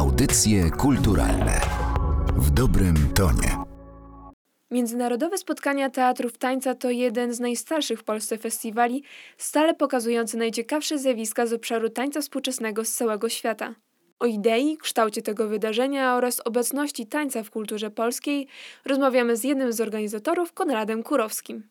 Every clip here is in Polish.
Audycje kulturalne w dobrym tonie. Międzynarodowe spotkania teatrów tańca to jeden z najstarszych w Polsce festiwali, stale pokazujący najciekawsze zjawiska z obszaru tańca współczesnego z całego świata. O idei, kształcie tego wydarzenia oraz obecności tańca w kulturze polskiej rozmawiamy z jednym z organizatorów, Konradem Kurowskim.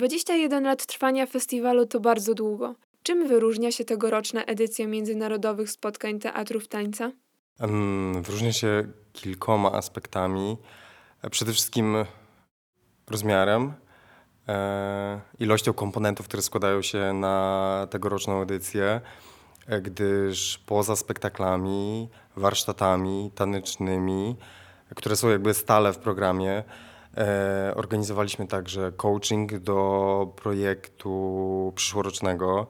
Dwadzieścia jeden lat trwania festiwalu to bardzo długo. Czym wyróżnia się tegoroczna edycja międzynarodowych spotkań teatrów tańca? Em, Wyróżnia się kilkoma aspektami. E, Przede wszystkim rozmiarem, e, ilością komponentów, które składają się na tegoroczną edycję, e, gdyż poza spektaklami, warsztatami tanecznymi, które są jakby stale w programie, e, organizowaliśmy także coaching do projektu przyszłorocznego,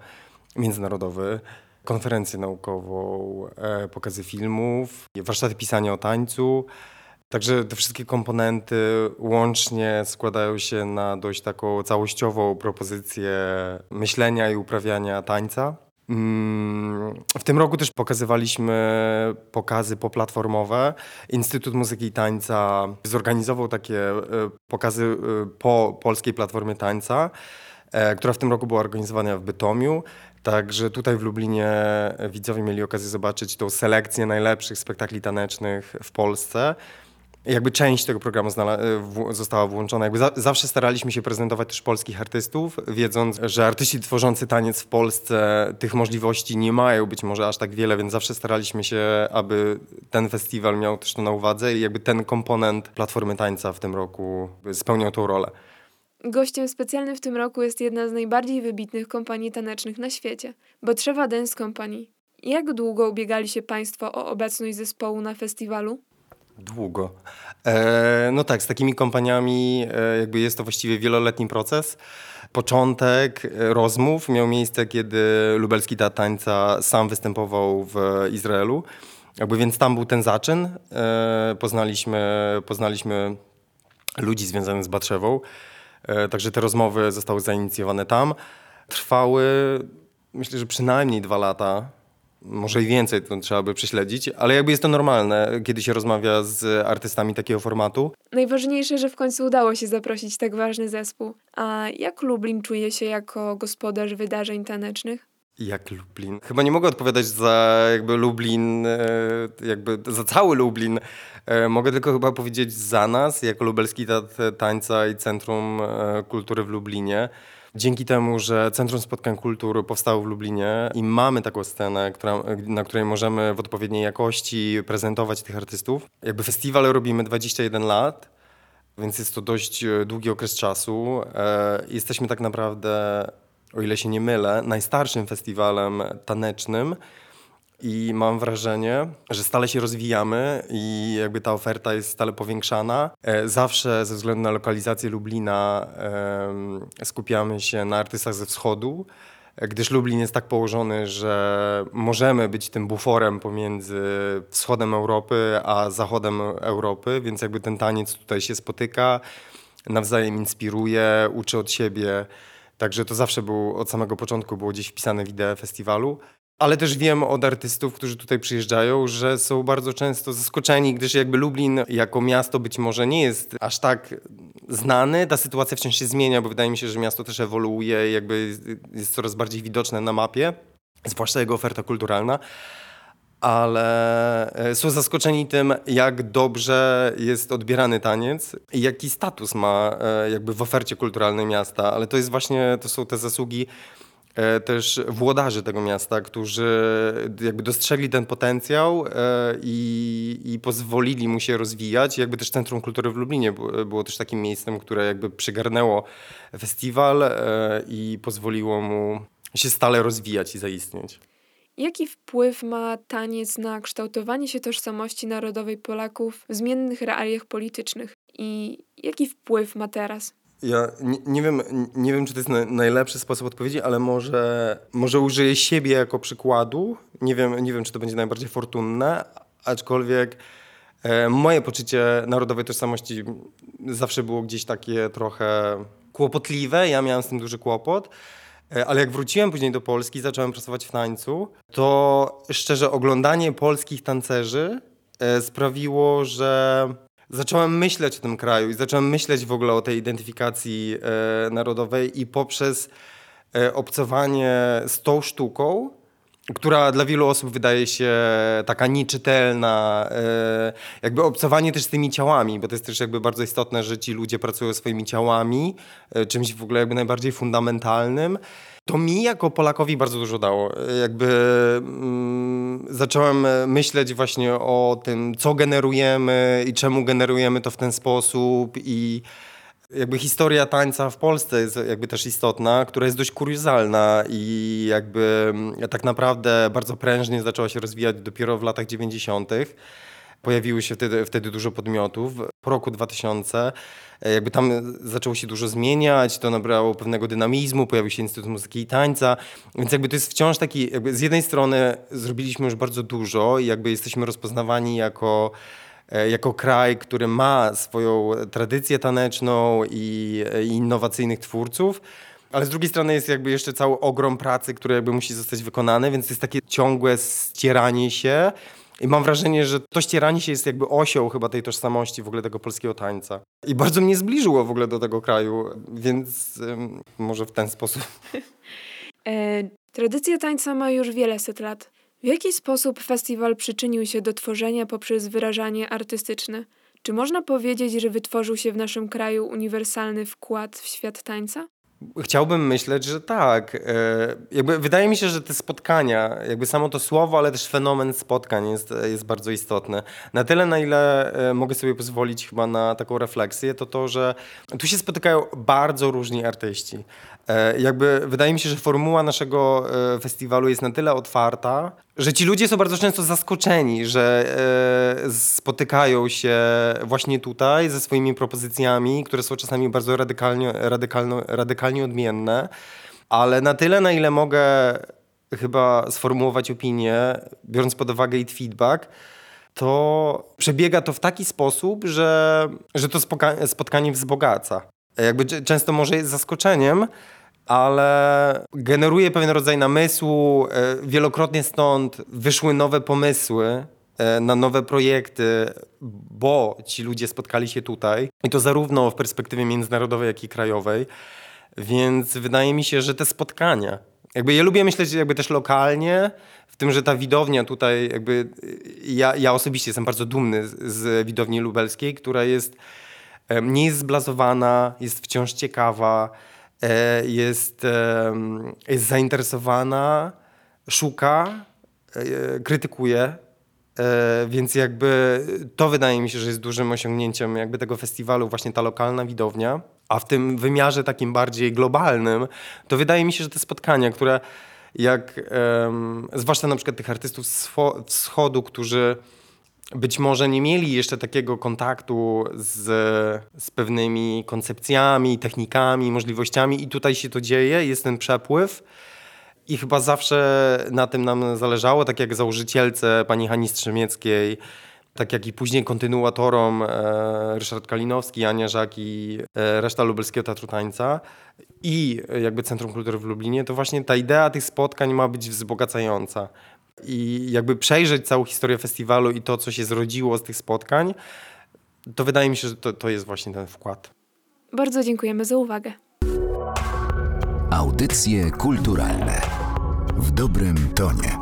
międzynarodowy, konferencję naukową, e, pokazy filmów, warsztaty pisania o tańcu. Także te wszystkie komponenty łącznie składają się na dość taką całościową propozycję myślenia i uprawiania tańca. Mm, W tym roku też pokazywaliśmy pokazy poplatformowe. Instytut Muzyki i Tańca zorganizował takie e, pokazy e, po polskiej platformie tańca, e, która w tym roku była organizowana w Bytomiu. Także tutaj w Lublinie widzowie mieli okazję zobaczyć tą selekcję najlepszych spektakli tanecznych w Polsce. Jakby część tego programu znala- w- została włączona. Jakby za- zawsze staraliśmy się prezentować też polskich artystów, wiedząc, że artyści tworzący taniec w Polsce tych możliwości nie mają być może aż tak wiele, więc zawsze staraliśmy się, aby ten festiwal miał też to na uwadze i jakby ten komponent Platformy Tańca w tym roku spełniał tą rolę. Gościem specjalnym w tym roku jest jedna z najbardziej wybitnych kompanii tanecznych na świecie Botrzewa Dance Company. Jak długo ubiegali się Państwo o obecność zespołu na festiwalu? Długo. E, no tak, z takimi kompaniami e, jakby jest to właściwie wieloletni proces. Początek e, rozmów miał miejsce, kiedy lubelski teatr tańca sam występował w Izraelu. Jakby więc tam był ten zaczyn. E, poznaliśmy, poznaliśmy ludzi związanych z Batrzewą. E, także te rozmowy zostały zainicjowane tam. Trwały, myślę, że przynajmniej dwa lata. Może i więcej, to trzeba by prześledzić, ale jakby jest to normalne, kiedy się rozmawia z artystami takiego formatu. Najważniejsze, że w końcu udało się zaprosić tak ważny zespół. A jak Lublin czuje się jako gospodarz wydarzeń tanecznych? Jak Lublin? Chyba nie mogę odpowiadać za jakby Lublin, e, jakby za cały Lublin. E, Mogę tylko chyba powiedzieć za nas, jako Lubelski Teatr Tańca i Centrum e, Kultury w Lublinie. Dzięki temu, że Centrum Spotkań Kultury powstało w Lublinie i mamy taką scenę, która, na której możemy w odpowiedniej jakości prezentować tych artystów. Jakby festiwal robimy 21 lat, więc jest to dość e, długi okres czasu. E, Jesteśmy tak naprawdę, o ile się nie mylę, najstarszym festiwalem tanecznym i mam wrażenie, że stale się rozwijamy i jakby ta oferta jest stale powiększana. E, Zawsze ze względu na lokalizację Lublina skupiamy się na artystach ze wschodu, e, gdyż Lublin jest tak położony, że możemy być tym buforem pomiędzy wschodem Europy a zachodem Europy, więc jakby ten taniec tutaj się spotyka, nawzajem inspiruje, uczy od siebie. Także to zawsze był, od samego początku było gdzieś wpisane w ideę festiwalu. Ale też wiem od artystów, którzy tutaj przyjeżdżają, że są bardzo często zaskoczeni, gdyż jakby Lublin jako miasto być może nie jest aż tak znany. Ta sytuacja wciąż się zmienia, bo wydaje mi się, że miasto też ewoluuje jakby jest- coraz bardziej widoczne na mapie, zwłaszcza jego oferta kulturalna. Ale e, są zaskoczeni tym, jak dobrze jest odbierany taniec i jaki status ma e, jakby w ofercie kulturalnej miasta. Ale to jest właśnie, to są te zasługi też włodarzy tego miasta, którzy jakby dostrzegli ten potencjał e, i, i pozwolili mu się rozwijać. Jakby też Centrum Kultury w Lublinie było, było też takim miejscem, które jakby przygarnęło festiwal e, i pozwoliło mu się stale rozwijać i zaistnieć. Jaki wpływ ma taniec na kształtowanie się tożsamości narodowej Polaków w zmiennych realiach politycznych? I jaki wpływ ma teraz? Ja nie, nie, wiem, nie wiem, czy to jest na, najlepszy sposób odpowiedzi, ale może, może użyję siebie jako przykładu. Nie wiem, nie wiem, czy to będzie najbardziej fortunne, aczkolwiek e, moje poczucie narodowej tożsamości zawsze było gdzieś takie trochę kłopotliwe. Ja miałem z tym duży kłopot. E, Ale jak wróciłem później do Polski, zacząłem pracować w tańcu, to szczerze oglądanie polskich tancerzy e, sprawiło, że zacząłem myśleć o tym kraju i zacząłem myśleć w ogóle o tej identyfikacji e, narodowej i poprzez e, obcowanie z tą sztuką, która dla wielu osób wydaje się taka nieczytelna, e, jakby obcowanie też z tymi ciałami, bo to jest też jakby bardzo istotne, że ci ludzie pracują swoimi ciałami, e, czymś w ogóle jakby najbardziej fundamentalnym. To mi jako Polakowi bardzo dużo dało. E, Jakby mm, zacząłem myśleć właśnie o tym, co generujemy i czemu generujemy to w ten sposób i jakby historia tańca w Polsce jest jakby też istotna, która jest dość kuriozalna i jakby mm, tak naprawdę bardzo prężnie zaczęła się rozwijać dopiero w latach 90. Pojawiły się wtedy, wtedy dużo podmiotów. Po roku 2000 e, jakby tam zaczęło się dużo zmieniać, to nabrało pewnego dynamizmu, pojawił się Instytut Muzyki i Tańca, więc jakby to jest wciąż taki, z jednej strony zrobiliśmy już bardzo dużo i jakby jesteśmy rozpoznawani jako jako kraj, który ma swoją tradycję taneczną i, i innowacyjnych twórców. Ale z drugiej strony jest jakby jeszcze cały ogrom pracy, który jakby musi zostać wykonany, więc jest takie ciągłe ścieranie się. I mam wrażenie, że to ścieranie się jest jakby osią chyba tej tożsamości w ogóle tego polskiego tańca. I bardzo mnie zbliżyło w ogóle do tego kraju, więc ym, może w ten sposób. E, tradycja tańca ma już wiele set lat. W jaki sposób festiwal przyczynił się do tworzenia poprzez wyrażanie artystyczne? Czy można powiedzieć, że wytworzył się w naszym kraju uniwersalny wkład w świat tańca? Chciałbym myśleć, że tak. E, Jakby wydaje mi się, że te spotkania, jakby samo to słowo, ale też fenomen spotkań jest, jest bardzo istotny. Na tyle, na ile e, mogę sobie pozwolić chyba na taką refleksję, to to, że tu się spotykają bardzo różni artyści. E, Jakby wydaje mi się, że formuła naszego e, festiwalu jest na tyle otwarta, że ci ludzie są bardzo często zaskoczeni, że e, spotykają się właśnie tutaj ze swoimi propozycjami, które są czasami bardzo radykalnie, radykalno, radykalnie odmienne, ale na tyle, na ile mogę chyba sformułować opinię, biorąc pod uwagę i feedback, to przebiega to w taki sposób, że, że to spotkanie wzbogaca. Jakby często może jest zaskoczeniem, ale generuje pewien rodzaj namysłu. e, Wielokrotnie stąd wyszły nowe pomysły e, na nowe projekty, bo ci ludzie spotkali się tutaj. I to zarówno w perspektywie międzynarodowej, jak i krajowej. Więc wydaje mi się, że te spotkania, jakby ja lubię myśleć jakby też lokalnie, w tym, że ta widownia tutaj, jakby y, ja, ja osobiście jestem bardzo dumny z, z widowni lubelskiej, która jest, nie jest zblazowana, jest wciąż ciekawa, e, jest, em, jest zainteresowana, szuka, e, krytykuje. E, Więc jakby to wydaje mi się, że jest dużym osiągnięciem jakby tego festiwalu, właśnie ta lokalna widownia. A w tym wymiarze takim bardziej globalnym, to wydaje mi się, że te spotkania, które jak, zwłaszcza na przykład tych artystów z wscho- wschodu, którzy być może nie mieli jeszcze takiego kontaktu z, z pewnymi koncepcjami, technikami, możliwościami i tutaj się to dzieje, jest ten przepływ. I chyba zawsze na tym nam zależało, tak jak założycielce pani Hani Strzemieckiej, tak jak i później kontynuatorom e, Ryszard Kalinowski, Ania Żak i e, reszta Lubelskiego Teatru Tańca i jakby Centrum Kultury w Lublinie, to właśnie ta idea tych spotkań ma być wzbogacająca. I jakby przejrzeć całą historię festiwalu i to, co się zrodziło z tych spotkań, to wydaje mi się, że to, to jest właśnie ten wkład. Bardzo dziękujemy za uwagę. Audycje kulturalne w dobrym tonie.